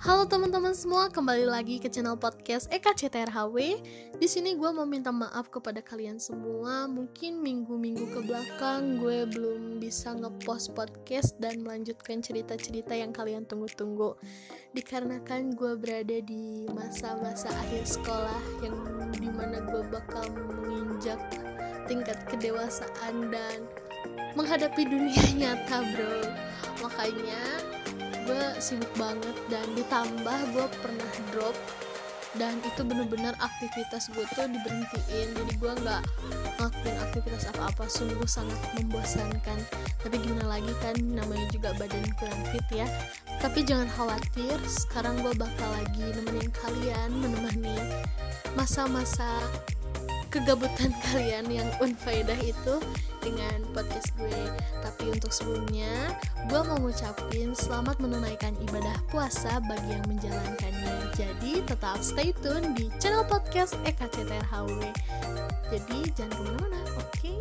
Halo teman-teman semua, kembali lagi ke channel podcast EKCTRHW. Di sini gue mau minta maaf kepada kalian semua. Mungkin minggu-minggu ke belakang gue belum bisa ngepost podcast dan melanjutkan cerita-cerita yang kalian tunggu-tunggu. Dikarenakan gue berada di masa-masa akhir sekolah yang di mana gue bakal menginjak tingkat kedewasaan dan menghadapi dunia nyata, bro. Makanya gue sibuk banget dan ditambah gue pernah drop dan itu bener-bener aktivitas gue tuh diberhentiin. Jadi gue nggak ngelakuin aktivitas apa-apa sungguh sangat membosankan. Tapi gimana lagi kan namanya juga badan kurang fit ya. Tapi jangan khawatir sekarang gue bakal lagi nemenin kalian menemani masa-masa kegabutan kalian yang unfaedah itu dengan podcast gue. Tapi untuk sebelumnya gue mau ngucapin selamat menunaikan ibadah puasa bagi yang menjalankannya. Jadi tetap stay tune di channel podcast EKCTRHW jadi jangan ke mana-mana oke? okay?